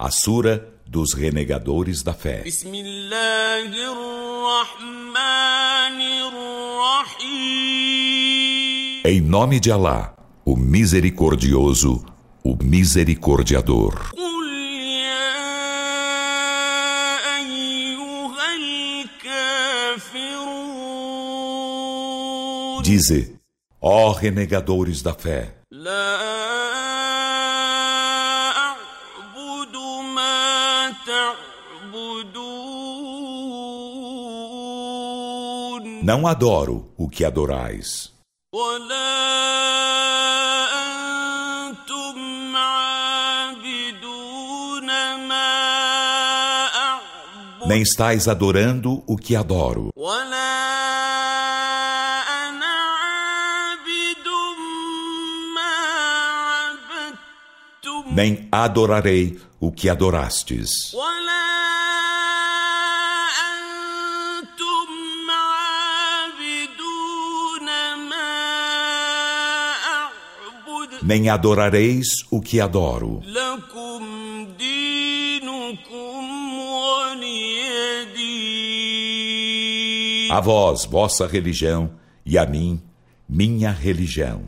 A Sura dos Renegadores da Fé. Em nome de Alá, o Misericordioso, o Misericordiador. Dize, ó renegadores da fé. Não adoro o que adorais. Nem estáis adorando o que adoro. Nem adorarei o que adorastes. nem adorareis o que adoro. A vós, vossa religião, e a mim, minha religião.